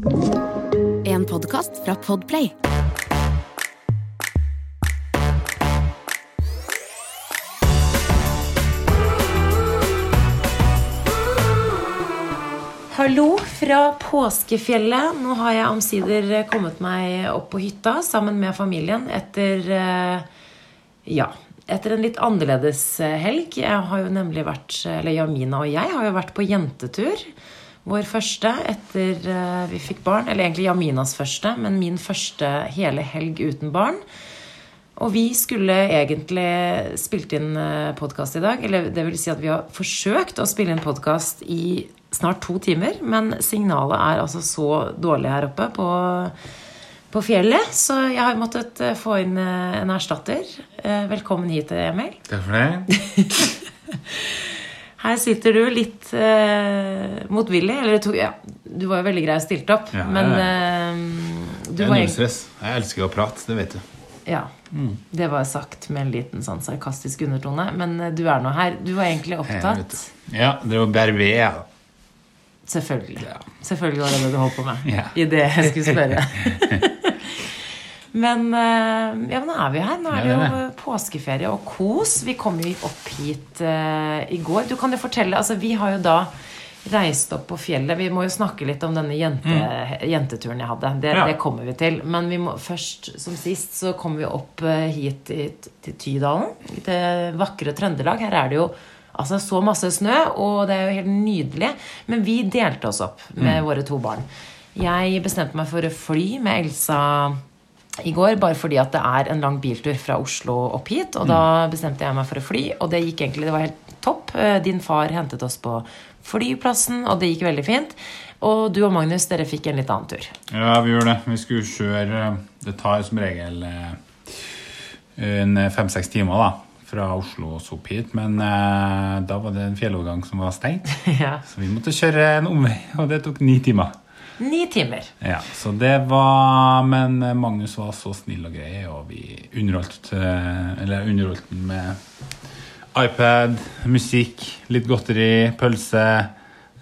En podkast fra Podplay. Hallo fra påskefjellet. Nå har jeg omsider kommet meg opp på hytta sammen med familien etter eh, Ja, etter en litt annerledes eh, helg. Jeg har jo nemlig vært, eller Jamina og jeg har jo vært på jentetur. Vår første etter eh, vi fikk barn. Eller egentlig Jaminas første, men min første hele helg uten barn. Og vi skulle egentlig spilt inn podkast i dag. Eller det vil si at vi har forsøkt å spille inn podkast i snart to timer. Men signalet er altså så dårlig her oppe på, på fjellet. Så jeg har måttet eh, få inn eh, en erstatter. Eh, Velkommen hit, Emil. Takk for det. Her sitter du litt eh, motvillig. Eller du, ja, du var jo veldig grei og stilte opp. Ja, men ja, eh, du Det er var null stress. Jeg elsker å prate, det vet du. Ja. Det var sagt med en liten sånn sarkastisk undertone. Men eh, du er nå her. Du var egentlig opptatt. Ja, det var bare ved, da. Selvfølgelig. Ja. Selvfølgelig var det det du holdt på med. Ja. I det jeg skulle spørre. men eh, ja, nå er vi her. Nå er det jo er påskeferie og kos. Vi kom jo opp hit uh, i går. Du kan jo fortelle altså Vi har jo da reist opp på fjellet. Vi må jo snakke litt om denne jente, jenteturen jeg hadde. Det, Mm. Ja. det kommer vi til. Men vi må, først, som sist, så kom vi opp eh, hit i, til Tydalen. Det vakre Trøndelag. Her er det jo altså, så masse snø, og det er jo helt nydelig. Men vi delte oss opp med våre to barn. Jeg bestemte meg for å fly med Elsa i går, bare fordi at det er en lang biltur fra Oslo opp hit. Og da bestemte jeg meg for å fly, og det gikk egentlig, det var helt topp. Eh, Din far hentet oss på flyplassen, og det gikk veldig fint. Og du og Magnus, dere fikk en litt annen tur. Ja, vi gjør det. Vi skulle kjøre Det tar som regel eh, en fem-seks timer da, fra Oslo og opp hit. Men eh, da var det en fjellovergang som var stengt, ja. så vi måtte kjøre en omvei, og det tok ni timer. Ni timer. Ja, så det var Men Magnus var så snill og grei, og vi underholdt eh, Eller underholdt den med iPad, musikk, litt godteri, pølse.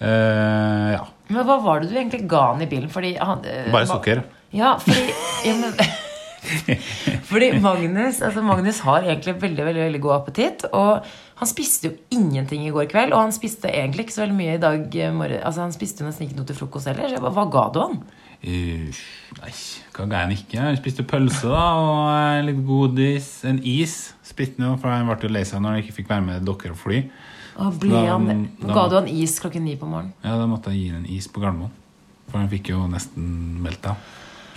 Uh, ja, Men hva var det du egentlig ga han i bilen? Fordi han, uh, bare sukker. Ja, fordi ja, men, Fordi Magnus altså Magnus har egentlig veldig veldig, veldig god appetitt. Og han spiste jo ingenting i går kveld. Og han spiste egentlig ikke så veldig mye i dag morgen. Altså Han spiste jo nesten ikke noe til frokost heller. Så jeg bare, hva ga du han? Uh, nei, hva ga jeg han ikke? Jeg spiste pølse da, og eh, litt godis. En is spiste han for han ble jo lei seg når han ikke fikk være med dere og fly. Og ble han, da- ga du han is klokken ni på morgenen? Ja, Da måtte jeg gi han en is på Gardermoen. For han fikk jo nesten melta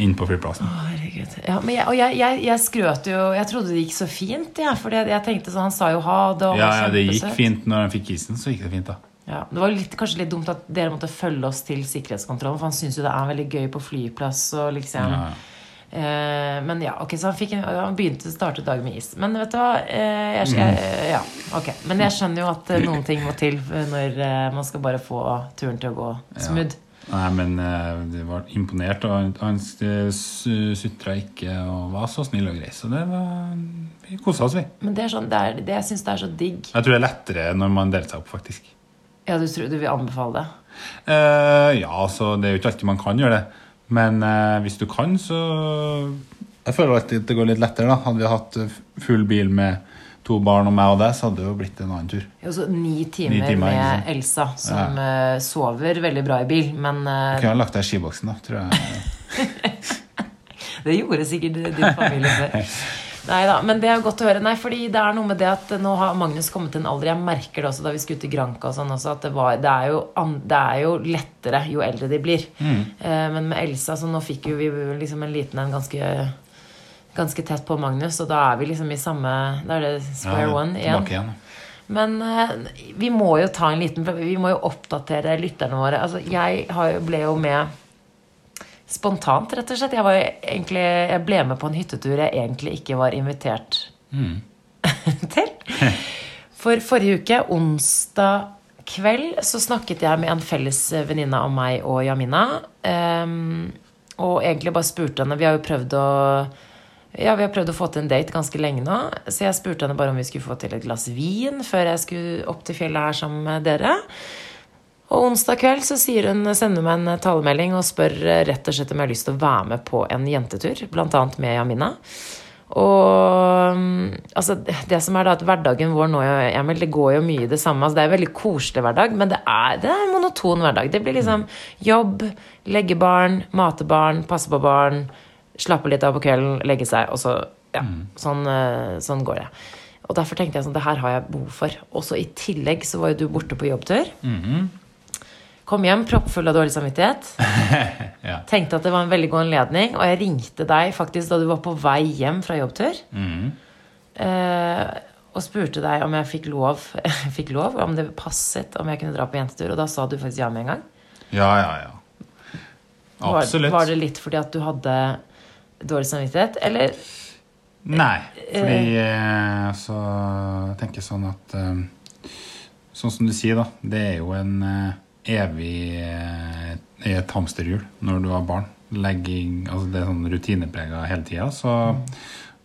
inn på flyplassen. Å, herregud. Ja, men jeg, og jeg, jeg, jeg skrøt jo Jeg trodde det gikk så fint, ja, for jeg, tenkte sånn Han sa jo ha det. Ja, ja, det gikk fint når han fikk isen. Så gikk det fint, da. Ja, det var litt, kanskje litt dumt at dere måtte følge oss til sikkerhetskontrollen, for han syns jo det er veldig gøy på flyplass og liksom Ja. eh, Men ja, ok, så han, fikk han begynte å starte dagen med is. Men vet du hva? Eh, jeg, jeg, ja, ok. Men jeg skjønner jo at eh, noen ting må til når man skal bare få turen til å gå smooth. Nei, men eh, det var imponert, og han, han sutra ikke og var så snill og grei. Så det var Vi kosa oss, vi. Men det er sånn, det er, det, jeg syns det er så digg. Jeg tror det er lettere når man deler seg opp, faktisk. Ja, du, tror, du vil anbefale det? Uh, ja, altså, det er jo ikke alltid man kan gjøre det. Men uh, hvis du kan, så Jeg føler alltid at det går litt lettere. da Hadde vi hatt eh, full bil med to barn og meg og deg, så hadde det jo blitt en annen tur. Jo, så ni timer, Ni timer, med Elsa, som ja. sover veldig bra i bil, men Du Jeg kunne ha lagt deg i skiboksen, da, tror jeg. Det gjorde sikkert din familie før. Nei da, men det er godt å høre. Nei, fordi det er noe med det at nå har Magnus kommet til en alder Jeg merker det også da vi skulle til Granca og sånn også, at det, var, det, er jo, det er jo lettere jo eldre de blir. Mm. men med Elsa, så nå fikk jo vi liksom en liten en ganske Ganske tett på Magnus, og da er vi liksom i samme Da er det square Ja, one igjen. igjen. Men eh, vi må jo ta en liten Vi må jo oppdatere lytterne våre. Altså, jeg har, ble jo med spontant, rett og slett. Jeg, egentlig, jeg ble med på en hyttetur jeg egentlig ikke var invitert til. For forrige uke, onsdag kveld, så snakket jeg med en felles venninne av meg og Jamina. Um, og egentlig bare spurte henne Vi har jo prøvd å ja, vi har prøvd å få til en date ganske lenge nå. Så jeg spurte henne bare om vi skulle få til et glass vin før jeg skulle opp til fjellet her sammen med dere. Og onsdag kveld så sier hun, sender meg en talemelding og spør eh, rett og slett om jeg har lyst til å være med på en jentetur, annet med Jamina. Og mm, altså, det som er da at hverdagen vår nå, Emil, det går jo mye i det samme. Altså, det er en veldig koselig hverdag, men det er, det er en monoton hverdag. Det blir liksom jobb, legge barn, mate barn, passe på barn, slappe litt av på kvelden, legge seg, og så Ja, sånn, eh, sånn går det. Og derfor tenkte jeg sånn, det her har jeg behov for. Og så i tillegg så var jo du borte på jobbtur. Kom hjem proppfull av dårlig samvittighet. Ja. Tenkte at det var en veldig god anledning, og jeg ringte deg faktisk da du var på vei hjem fra jobbtur. Eh, og spurte deg om jeg fikk lov, fikk lov, om det passet om jeg kunne dra på jentetur. Og da sa du faktisk ja med en gang. Ja, ja, ja. Var, Absolutt. var det litt fordi at du hadde dårlig samvittighet, eller Nei, fordi eh, så tenker jeg sånn at eh, Sånn som du sier, da. Det er jo en eh, evig eh, i et hamsterhjul når du har barn. Legging altså Det er sånn rutineprega hele tida. Så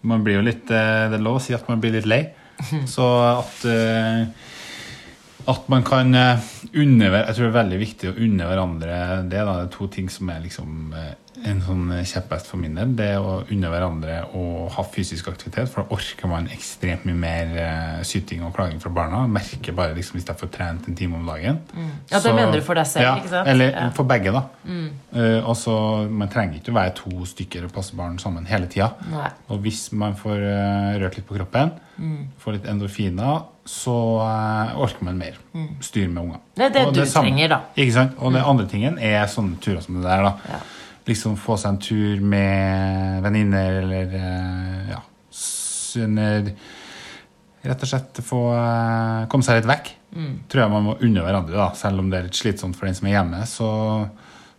man blir jo litt eh, Det er lov å si at man blir litt lei. Så at eh, at man kan eh, unne Jeg tror det er veldig viktig å unne hverandre det. da, Det er to ting som er liksom eh, en sånn kjepphest for min del. Det er å unne hverandre å ha fysisk aktivitet, for da orker man ekstremt mye mer eh, syting og klaging fra barna. Merker bare liksom hvis jeg får trent en time om dagen. Ja, det mener du for deg selv, ja, ikke sant? Eller Ja. Mm. for begge, da. Eh, og så, Man trenger ikke å være to stykker og passe barn sammen hele tida. Og hvis man får uh, rørt litt på kroppen, Mm. får litt endorfiner, så uh, orker man mer. Styr med unger. Det er det Og du samme- trenger, da. Ikke sant? Og den andre tingen er sånne turer som det der. da. Ja. Liksom få seg en tur med venninner eller eh, ja, sønner. Rett og slett få eh, komme seg litt vekk. Mm. Tror jeg man må unne hverandre, da. Selv om det er litt slitsomt for den som er hjemme, så,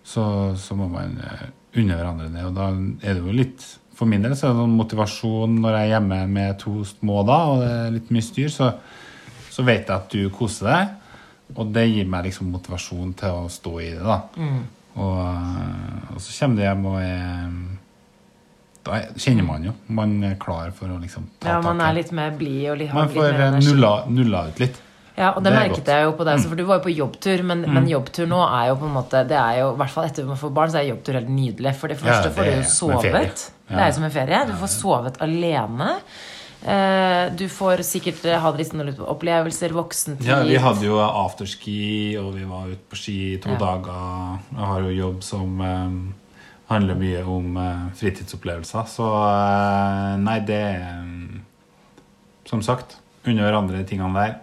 så, så må man eh, unne hverandre det. Og da er det jo litt For min del så er det noen motivasjon når jeg er hjemme med to små da, og det er litt mye styr, så, så vet jeg at du koser deg. Og det gir meg liksom motivasjon til å stå i det, da. Mm. Og, eh, og så kommer du hjem og er Da er- kjenner man jo. Man er klar for å liksom ta Ja, man er litt mer blid og litt, Man får mer eh, nulla, nulla ut litt. Ja, og det, Det er merket godt. Mm. jeg jo på deg, for du var jo på jobbtur, men, men jobbtur nå er jo på en måte Det er jo, i hvert fall etter man får barn, så er jobbtur helt nydelig. For det Ja, første det får du jo sovet. Ja. Det er jo som en ferie. Du får sovet alene. Eh, Du får sikkert eh, ha litt sånne opplevelser, voksentid. Ja, vi hadde jo afterski, og vi var ute på ski to Ja. dager. Jeg har jo jobb som eh, handler mye om eh, fritidsopplevelser, så eh, nei, det eh, Som sagt, under hverandre tingene der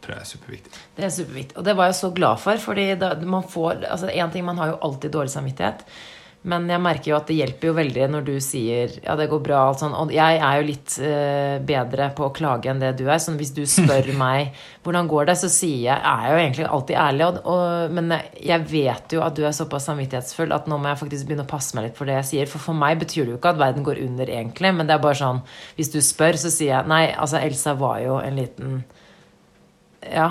tror jeg er superviktig. Det er superviktig. Og det var jeg så glad for, fordi da, man får altså ting, Man har jo alltid dårlig samvittighet. Men jeg merker jo at det hjelper jo veldig når du sier ja, det går bra. Alt sånn. Og jeg er jo litt uh, bedre på å klage enn det du er. Så hvis du spør meg hvordan går det, så sier jeg Jeg er jo egentlig alltid ærlig. Og, og, men jeg vet jo at du er såpass samvittighetsfull at nå må jeg faktisk begynne å passe meg litt for det jeg sier. For for meg betyr det jo ikke at verden går under, egentlig. Men det er bare sånn Hvis du spør, så sier jeg nei, altså Elsa var jo en liten ja,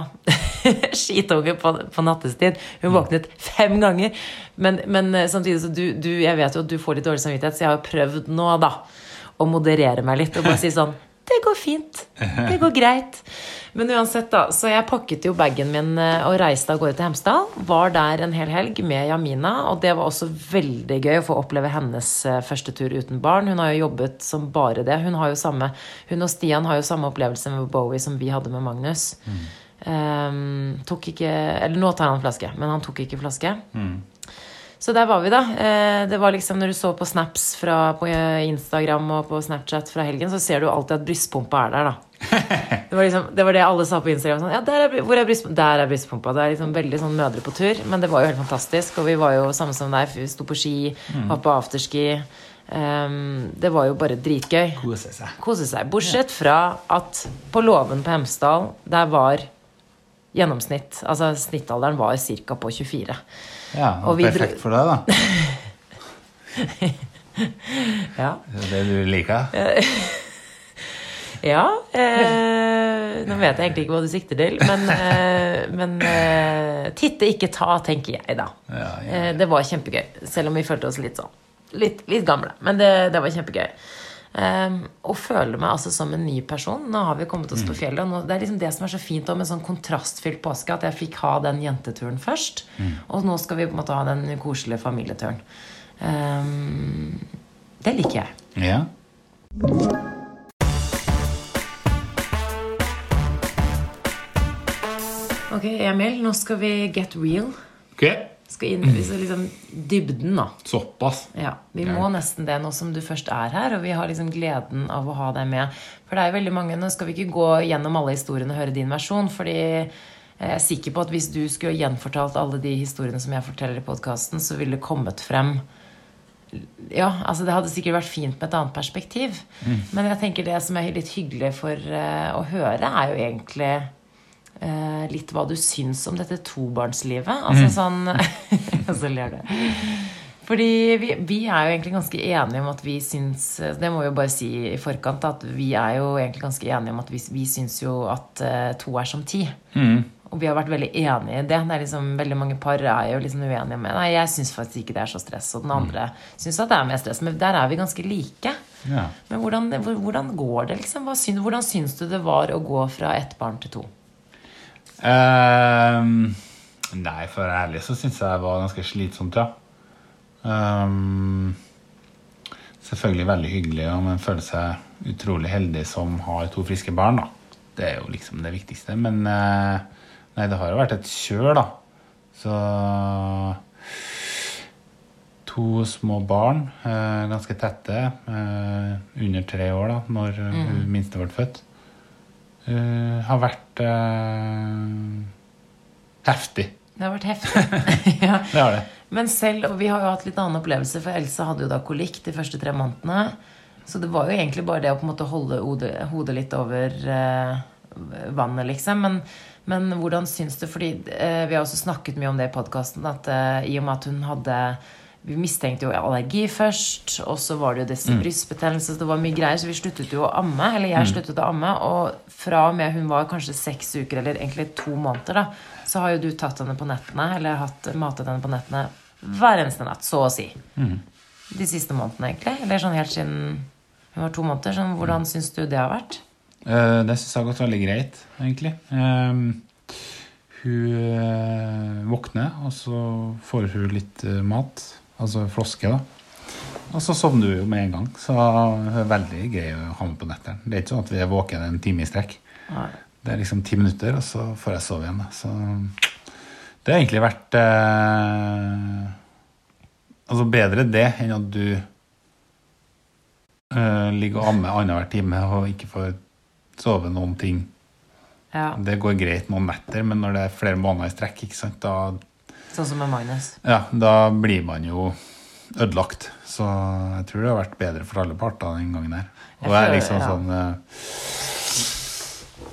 skitunge på, på nattestid. Hun våknet fem ganger. Men, men eh, samtidig så du, du Jeg vet jo at du får litt dårlig samvittighet, så jeg har jo prøvd nå, da, å moderere meg litt og bare si sånn Det går fint. Det går greit. Men uansett, da. Så jeg pakket jo bagen min eh, og reiste av gårde til Hemsedal. Var der en hel helg med Jamina, og det var også veldig gøy å få oppleve hennes eh, første tur uten barn. Hun har jo jobbet som bare det. Hun, har jo samme, hun og Stian har jo samme opplevelse med Bowie som vi hadde med Magnus. Ehm, tok ikke Eller nå tar han flaske, men han tok ikke flaske. Så der var vi, da. Eh, Det var liksom Når du så på snaps fra, på Instagram og på Snapchat fra helgen, så ser du alltid at brystpumpa er der, da. Det var, liksom, det var det alle sa på Instagram. Sånn, ja, der er, hvor er brystpumpa? Der er brystpumpa. Det er liksom veldig sånn mødre på tur. Men det var jo helt fantastisk. Og vi var jo samme som deg. Vi sto på ski, var på afterski. Um, det var jo bare dritgøy Kose seg. kose seg. Bortsett fra at på låven på Hemsedal, der var gjennomsnitt Altså snittalderen var ca. på 24. Ja, Og perfekt for deg, da. Ja. Det du liker. ja eh, nå vet jeg egentlig ikke hva du sikter til, men, eh, men eh, titte, ikke ta, tenker jeg da. Ja, ja. Eh, det var kjempegøy, selv om vi følte oss litt sånn litt, litt gamle. Men det, det var kjempegøy. Um, og føler meg altså som en ny person. Nå har vi kommet oss på fjellet. Og nå, det er liksom det som er så fint om en sånn kontrastfylt påske, at jeg fikk ha den jenteturen først. Og nå skal vi på en måte ha den koselige familieturen. Um, det liker jeg. Ja. Ok, Emil, nå skal vi get real. Ok. Skal inn liksom dybden, da. Såpass. Ja, Vi må nesten det nå som du først er her, og vi har liksom gleden av å ha deg med. For det er jo veldig mange, Nå skal vi ikke gå gjennom alle historiene og høre din versjon, fordi jeg er sikker på at hvis du skulle gjenfortalt alle de historiene som jeg forteller i podkasten, så ville det kommet frem Ja, altså det hadde sikkert vært fint med et annet perspektiv. Men jeg tenker det som er litt hyggelig for eh, å høre, er jo egentlig eh, litt hva du syns om dette tobarnslivet. Altså sånn Og så ler du. Fordi vi, vi er jo egentlig ganske enige om at vi syns Det må vi jo bare si i forkant, at vi er jo egentlig ganske enige om at vi, vi syns jo at eh, to er som ti. Og vi har vært veldig enige i det. det liksom, veldig mange par er jo liksom uenige med Nei, jeg syns faktisk ikke det er så stress, og den andre syns at det er mer stress. Men der er vi ganske like. Ja. Men hvordan, hvordan går det, liksom? Hva syn, hvordan syns du det var å gå fra ett barn til to? Ehm, nei, for å være ærlig så syns jeg det var ganske slitsomt, ja. Um, selvfølgelig veldig hyggelig, og man føler seg utrolig heldig som har to friske barn. da. Det er jo liksom det viktigste. Men uh, nei, det har jo vært et kjør, da. Så To små barn, uh, ganske tette, uh, under tre år da når mm. minste ble født. Eh, har vært uh, heftig. Det har vært heftig. ja. Det har det. Men selv, og vi har jo hatt litt annen opplevelse, for Elsa hadde jo da kolikk de første tre månedene. Så det var jo egentlig bare det å på en måte holde hodet, hodet litt over eh, vannet, liksom. Men, men hvordan syns du Fordi eh, vi har også snakket mye om det i podkasten, at eh, i og med at hun hadde vi mistenkte jo allergi først, og så var det jo disse brystbetennelser. Så det var mye greier, så vi sluttet jo å amme. Eller jeg sluttet å amme. Og fra og med hun var kanskje seks uker, eller egentlig to måneder, da, så har jo du tatt henne på nettene, eller hatt matet henne på nettene hver eneste natt, så å si. De siste månedene, egentlig. Eller sånn helt siden hun var to måneder. Sånn, hvordan syns du det har vært? Uh, det syns jeg har gått veldig greit, egentlig. Ehm, hun eh, våkner, og så får hun litt eh, mat. Altså floske, da. Og så sovner du jo med en gang. Så det er veldig grei å ha med på netteren. Det er ikke sånn at vi er våkne en time i strekk. Nei. Det er liksom ti minutter, og så får jeg sove igjen. Så det har egentlig vært eh, Altså bedre det enn at du eh, ligger og ammer annenhver time og ikke får sove noen ting. Ja, Det går greit noen netter, men når det er flere måneder i strekk, ikke sant, da, Sånn som med Magnus. ja, da blir man jo ødelagt. Så jeg tror det har vært bedre for alle parter den gangen her. Og Jeg er liksom ja. sånn eh,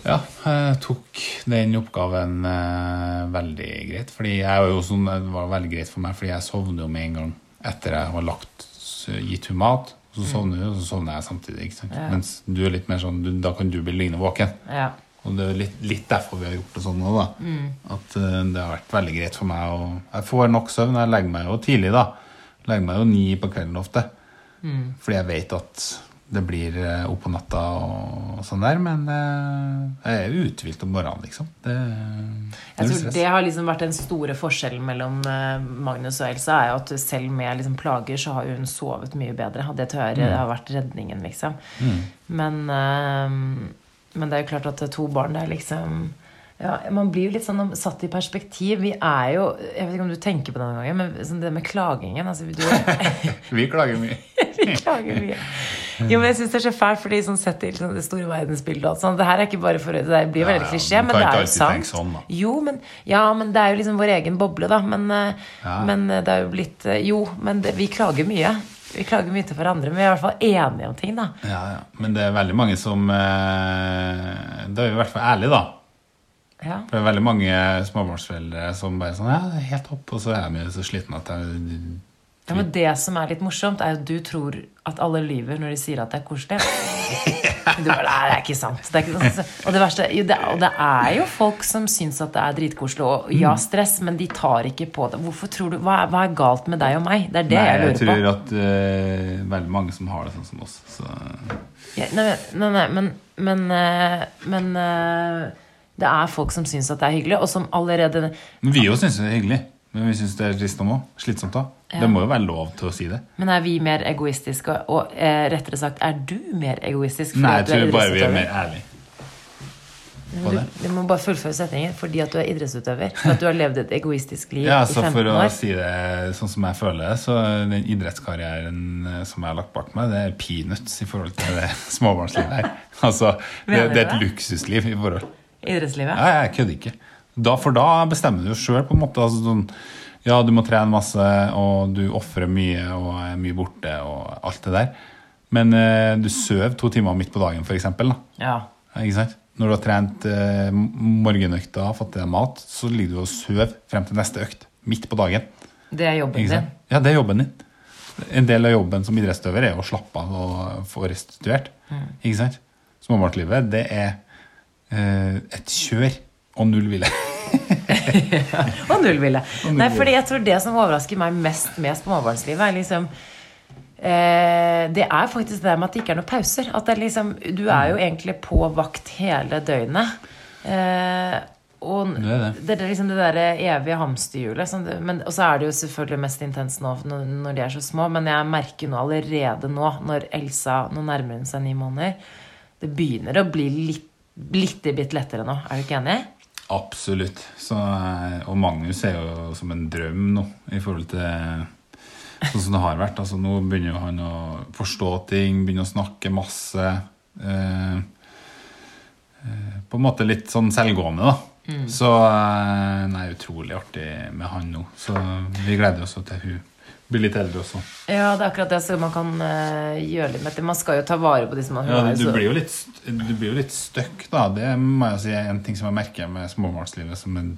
Ja, jeg tok den oppgaven eh, veldig greit. Fordi jeg var jo sånn, det var veldig greit for meg, fordi jeg sovner jo med en gang etter jeg har lagt, gitt hun mat. Så sovner hun, og så sovner jeg samtidig. ikke sant? Mm. Ja. Mens du er litt mer sånn, da kan du bli liggende våken. Ja. Og det er litt, litt derfor vi har gjort det sånn nå, da. Mm. At uh, det har vært veldig greit for meg. Og jeg får nok søvn. Jeg legger meg jo tidlig, da. Legger meg jo ni på kvelden ofte. Mm. Fordi jeg vet at det blir eh, opp på natta og sånn der. Men eh, jeg er uthvilt om morgenen, liksom. Det, Jeg tror stress. det har liksom vært den store forskjellen mellom Magnus og Elsa. er jo at Selv med liksom plager så har hun sovet mye bedre. Det tror jeg har vært redningen, liksom. Men, eh, men det er jo klart at to barn, det er liksom ja, Man blir jo litt sånn satt i perspektiv. Vi er jo Jeg vet ikke om du tenker på det noen ganger, men sånn det med klagingen altså, Vi klager mye. Vi klager mye. Jo, men jeg syns det er så fælt, fordi sånn sett i sånn, det store verdensbildet og sånn Det her er ikke bare for Det blir veldig ja, klisjé, men det er jo sant. sånn. Jo, men, ja, men det er jo liksom vår egen boble, da. Men, eh, men eh, det er jo blitt eh, Jo, men det, vi klager mye. Vi klager mye til hverandre, men vi er i hvert fall enige om ting, da. Ja, ja. Men det er veldig mange som eh, Da er vi i hvert fall ærlige, da. Ja. For det er veldig mange småbarnsforeldre som bare sånn Ja, helt topp. Og så er de så slitne at jeg ja, Men det som er litt morsomt, er at du tror at alle lyver når de sier at det er koselig. Du bare, Nei, det er ikke sant. Det er ikke sant. Og, det verste, det, og det er jo folk som syns at det er dritkoselig og Mm. ja, stress, men de tar ikke på det. Hvorfor tror du, Hva hva er galt med deg og meg? Det er det Nei, jeg jeg tror på. at uh, veldig mange som har det sånn som oss. Så Ja, nei, nei, nei, men men, uh, men uh, det er folk som syns at det er hyggelig, og som allerede Men vi jo syns det er hyggelig. Men vi syns det er trist nå. Slitsomt da. Ja. Det må jo være lov til å si det. Men er vi mer egoistiske? Og eh, rettere sagt, er du mer egoistisk? Nei, jeg tror bare vi er mer ærlige. Du, du må bare fullføre setningen. Fordi at du er idrettsutøver. For at du har levd et egoistisk liv Ja, i så 15 For å si det sånn som jeg føler det, så den idrettskarrieren eh, som jeg har lagt bak meg, det er peanuts i forhold til det småbarnslivet her. Altså, det, det er et luksusliv i forhold. Idrettslivet? Ja, jeg kødder ikke. Da, for da bestemmer du sjøl, på en måte. Altså, sånn, ja, du må trene masse, og du ofrer mye og er mye borte og alt det der. Men eh, du sover to timer midt på dagen, f.eks. Ja. Ikke sant? Når du har trent eh, morgenøkta, fått i deg mat, så ligger du og sover frem til neste økt. Midt på dagen. Det er jobben din. Ja, det er jobben din. En del av jobben som idrettsutøver er å slappe av og få restituert. Mm. Ikke sant? Småbarnslivet, det er eh, et kjør og null ville. Og null ville. Nei, fordi jeg tror det som overrasker meg mest med småbarnslivet, er liksom eh, Det er faktisk det med at det ikke er noen pauser. At det er liksom Du er jo egentlig på vakt hele døgnet. Eh, og Det er det. det er liksom det der evige hamsterhjulet. Og så er det jo selvfølgelig mest intenst nå når, når de er så små, men jeg merker nå allerede nå, når Elsa Nå nærmer hun seg ni måneder, det begynner å bli litt litt bitte lettere nå. Er du ikke enig? Absolutt. Så, eh, og Magnus er jo som en drøm nå, i forhold til sånn som det har vært. Altså, nå begynner han å forstå ting, begynner å snakke masse. Eh, eh, på en måte litt sånn selvgående, da. Så eh, nei, utrolig artig med han nå. Så vi gleder oss til hun blir litt eldre også. Ja, det er akkurat det. Så man kan uh, gjøre litt med det. Man skal jo ta vare på de som man Ja, er du blir jo litt, du blir jo litt støkk, da. Det må jeg si er en ting som jeg merker med småbarnslivet, som en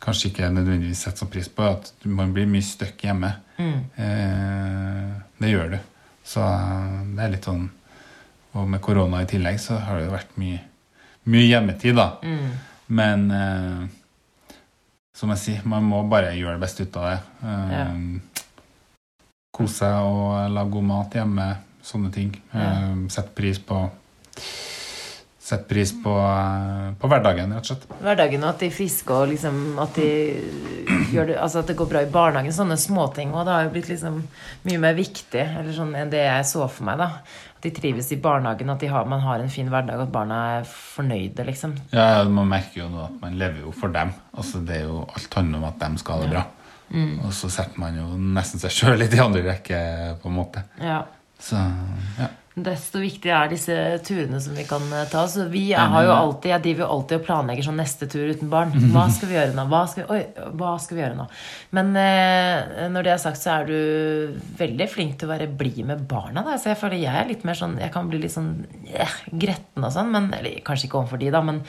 kanskje ikke nødvendigvis setter så pris på, at man blir mye støkk hjemme. Eh, det gjør du. Så eh, det er litt sånn Og med korona i tillegg så har det jo vært mye, mye hjemmetid, da. Men eh, som jeg sier, man må bare gjøre det beste ut av det. Eh, Ja. Kose seg og lage god mat hjemme. Sånne ting. Ja. Eh, Sette pris på Sette pris på, eh, på hverdagen, rett og slett. hverdagen, og at de er friske, og liksom at de gjør det Altså at det går bra i barnehagen. Sånne småting. Og det har jo blitt liksom mye mer viktig eller sånn, enn det jeg så for meg. da At de trives i barnehagen, at de har, man har en fin hverdag, at barna er fornøyde, liksom. Ja, Man merker jo nå at man lever jo for dem. Altså det er jo Alt handler om at de skal ha det bra. Og så setter man jo nesten seg sjøl litt i andre rekke, på en måte. Ja. Så ja. Desto viktigere er disse turene som vi kan eh, ta. Så vi er, har jo alltid, Jeg driver jo alltid og planlegger sånn neste tur uten barn. Hva skal vi gjøre nå? Hva skal vi, oi, hva skal vi gjøre nå? Men eh, når det er sagt, så er du veldig flink til å være blid med barna. Da. Så jeg føler jeg er litt mer sånn Jeg kan bli litt sånn eh, gretten og sånn. Men, eller kanskje ikke overfor de, da. Men,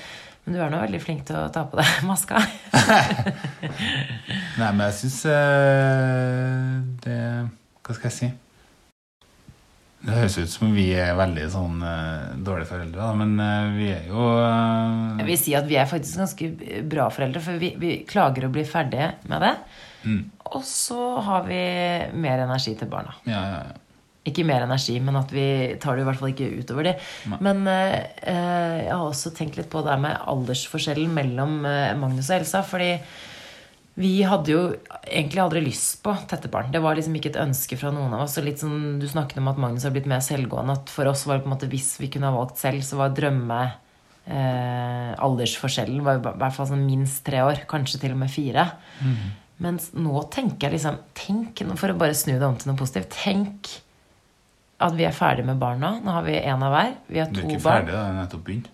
men du er nå veldig flink til å ta på deg maska. Nei, men jeg syns det Hva skal jeg si? Det høres ut som vi er veldig sånn eh, dårlige foreldre, da, men eh, vi er jo eh, Jeg vil si at vi er faktisk ganske bra foreldre, for vi, vi klager å bli ferdige med det. Mm. Og så har vi mer energi til barna. Ja, ja, ja. Ikke mer energi, men at vi tar det i hvert fall ikke utover det. Nei. Men eh, eh, jeg har også tenkt litt på det med aldersforskjellen mellom eh, Magnus og Elsa. Fordi vi hadde jo egentlig aldri lyst på tette barn. Det var liksom ikke et ønske fra noen av oss. Og litt sånn, du snakket om at Magnus har blitt mer selvgående. At for oss var det på en måte hvis vi kunne ha valgt selv, så var drømme eh, aldersforskjellen var i hvert fall sånn minst tre år. Kanskje til og med fire. Mens nå tenker jeg liksom Tenk, for å bare snu det om til noe positivt Tenk at vi er ferdig med barna. Nå har vi én av hver. Vi har Du er ikke barn. ferdig, da. Det er nettopp begynt.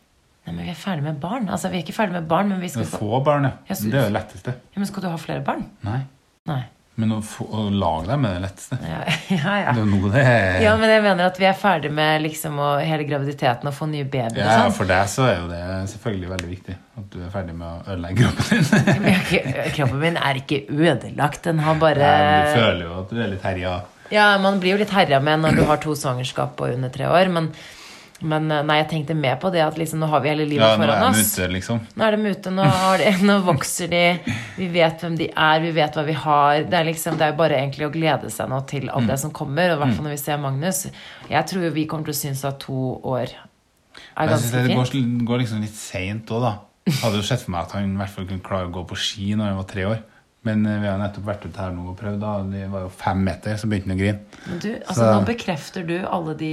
Nei, men vi er ferdig med barn. Altså, vi er ikke ferdig med barn, men vi skal få få barn, ja. Jeg synes- Det er det letteste. ja, Men skal du ha flere barn? Nei. Nei. Men å, få, å lage dem er det letteste. Ja, ja. ja. Det er det er Ja, men jeg mener at vi er ferdig med liksom å, hele graviditeten og få nye babyer Ja, og sånn. for deg så er jo det selvfølgelig veldig viktig. At du er ferdig med å ødelegge kroppen din. Jeg Kroppen min er ikke ødelagt. Den har bare du føler jo at du er litt herja. Ja, man blir jo litt herja med når du har to svangerskap på under tre år, men Men eh, nei, jeg tenkte mer på det at liksom, nå har vi hele livet Ja, foran oss. ute, liksom. Nå er de ute, nå, har de, nå vokser de. Vi vet hvem de er, vi vet hva vi har. Det er, liksom, det er bare egentlig å glede seg nå til alt Mm. det som kommer. Og i hvert fall når vi ser Magnus. Jeg tror jo vi kommer til å synes at to år er Jeg ganske det går, går liksom litt seint òg, da. Hadde jo sett for meg at han i hvert fall kunne klare å gå på ski når han var tre år. Men eh, vi har nettopp vært ute her nå og prøvd. da Det var jo fem meter, så begynte han å grine. Du, altså, Så- nå bekrefter du alle de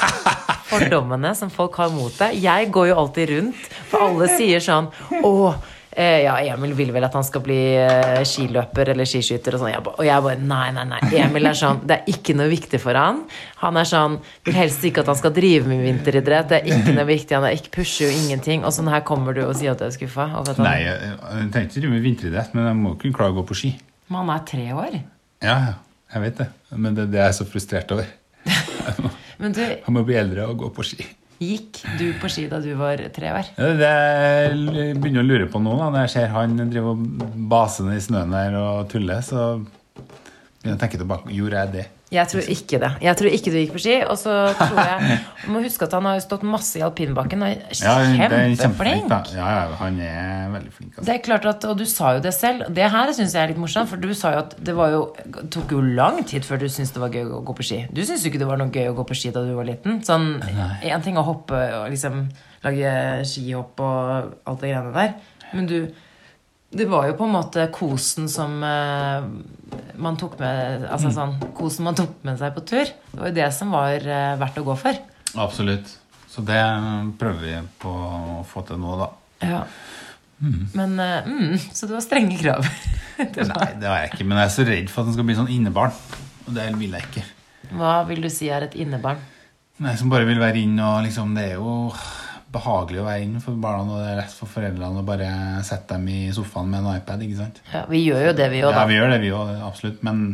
fordommene som folk har mot deg. Jeg går jo alltid rundt, for alle sier sånn Å, eh, ja, Emil vil vel at han skal bli eh, skiløper eller skiskytter og sånn. Jeg ba- Og jeg bare Nei, nei, nei. Emil er sånn Det er ikke noe viktig for han. Han er sånn Vil helst ikke at han skal drive med vinteridrett. Det er ikke noe viktig. Han er ikke pusher jo ingenting. Og sånn her kommer du og sier at du er skuffa. Nei, jeg, jeg trenger ikke drive med vinteridrett, men jeg må kunne klare å gå på ski. Men han er tre år. Ja, ja, jeg vet det. Men det, det er jeg så frustrert over. Men du, Han må bli eldre og gå på ski. Gikk du på ski da du var tre år? Ja, det jeg begynner å lure på nå, når jeg ser han driver og baser i snøen der og tuller, så begynner jeg å tenke tilbake. Gjorde jeg det? Jeg tror ikke det. Jeg tror ikke du gikk på ski. Og så tror jeg Du må huske at han har stått masse i alpinbakken og er kjempeflink. Ja, ja, han er veldig flink. Altså. Det er klart at, Og du sa jo det selv. Det her syns jeg er litt morsomt. For du sa jo at det var jo, tok jo lang tid før du syntes det var gøy å gå på ski. Du syntes jo ikke det var noe gøy å gå på ski da du var liten. Sånn, Én ting å hoppe og liksom lage skihopp og alt det greiene der. Men du Det var jo på en måte kosen som eh, man tok med Altså sånn Kosen man tok med seg på tur. Det var jo det som var eh, verdt å gå for. Absolutt. Så det prøver vi på å få til nå, da. Ja. Men eh, mm, Så det var strenge krav. det var, Nei, det har jeg ikke, men jeg er så redd for at den skal bli sånn innebarn. Og det vil jeg ikke. hva vil du si er et innebarn? Nei, Som bare vil være inn og liksom Det er jo behagelig å være inn for barna, og det er lett for foreldrene å bare sette dem i sofaen med en iPad. ikke sant? Ja, vi gjør jo det, vi òg, Ja, vi gjør det, vi òg, absolutt. Men,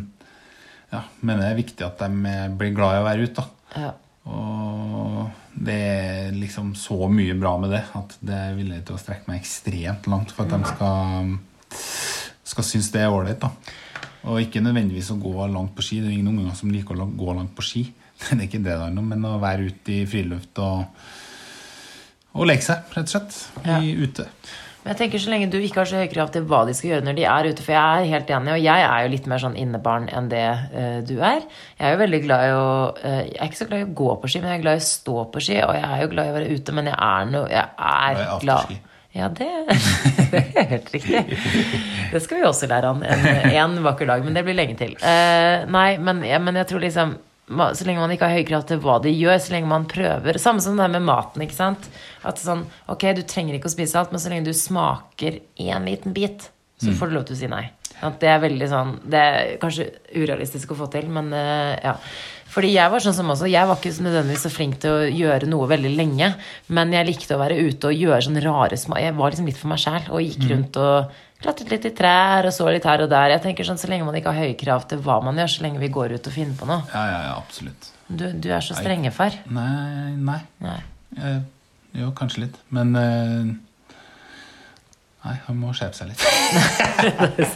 ja, men det er viktig at de blir glad i å være ute. da. Ja. Og det er liksom så mye bra med det at det er villig til å strekke meg ekstremt langt for at de skal, skal synes det er ålreit. Og ikke nødvendigvis å gå langt på ski. Det er ingen unger som liker å gå langt på ski. Det er ikke det det er noe, men å være ute i friluft og, og leke seg, rett og slett. Ja. I, ute. Men jeg tenker så lenge du ikke har så høye krav til hva de skal gjøre når de er ute, for jeg er helt enig, og jeg er jo litt mer sånn innebarn enn det uh, du er. Jeg er jo veldig glad i å uh, Jeg er ikke så glad i å gå på ski, men jeg er glad i å stå på ski, og jeg er jo glad i å være ute, men jeg er noe Jeg er Du er glad. Ja, det, det er helt riktig. Det skal vi også lære han en, en vakker dag, men det blir lenge til. Uh, nei, men, ja, men jeg tror liksom så lenge man ikke har høye krav til hva de gjør, så lenge man prøver Samme som det her med maten. ikke sant? At sånn, Ok, du trenger ikke å spise alt, men så lenge du smaker én liten bit, så får du lov til å si nei. At det er veldig sånn Det er kanskje urealistisk å få til, men eh, ja. Fordi jeg var sånn som også Jeg var ikke nødvendigvis så flink til å gjøre noe veldig lenge, men jeg likte å være ute og gjøre sånne rare små Jeg var liksom litt for meg sjæl og gikk rundt og klatret litt i trær og så litt her og der. Jeg tenker sånn, Så lenge man ikke har høye krav til hva man gjør, så lenge vi går ut og finner på noe. Ja, ja, ja, absolutt. Du, du er så strengefar. Nei, nei. Nei. Eh, jo, kanskje litt. Men eh, Nei, han må skjerpe seg litt.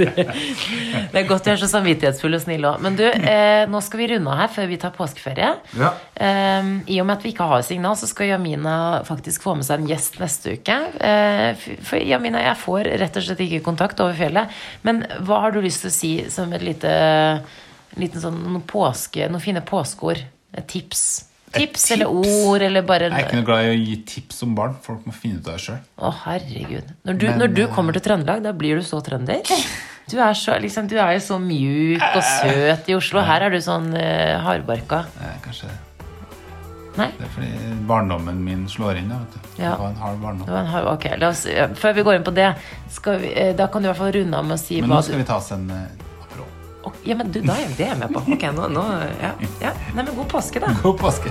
Det er godt du er så samvittighetsfull og snill òg. Men du, eh, nå skal vi runde av her før vi tar påskeferie. Ja. Eh, I og med at vi ikke har signal, så skal Jamina faktisk få med seg en gjest neste uke. Eh, for Jamina, jeg får rett og slett ikke kontakt over fjellet. Men hva har du lyst til å si som et lite liten sånn noen påske, noen fine påskeord? Et tips? Tips, eller ord, eller bare Jeg er ikke noe glad i å gi tips om barn. Folk må finne ut av det sjøl. Å, herregud. Når du, Men, når du eh, kommer til Trøndelag, da blir du så trønder. Du er, så, liksom, du er jo så mjuk og søt i Oslo. Her er du sånn uh, hardbarka. Kanskje det. Nei? Det er fordi barndommen min slår inn. Da, vet du. Ja. Det var en hard barndom. Det var en hard, ok, la oss, Før vi går inn på det, vi, eh, da kan du i hvert fall runde av med å si Men nå skal vi ta oss en Ja, men du, da er det jeg med på. Ok, nå, nå ja, ja. Nei, men god påske, da. God påske.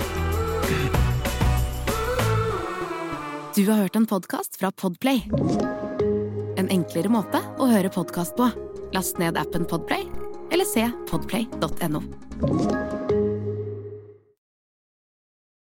Du har hørt en podkast fra Podplay. En enklere måte å høre podkast på. Last ned appen Podplay, eller se podplay.no.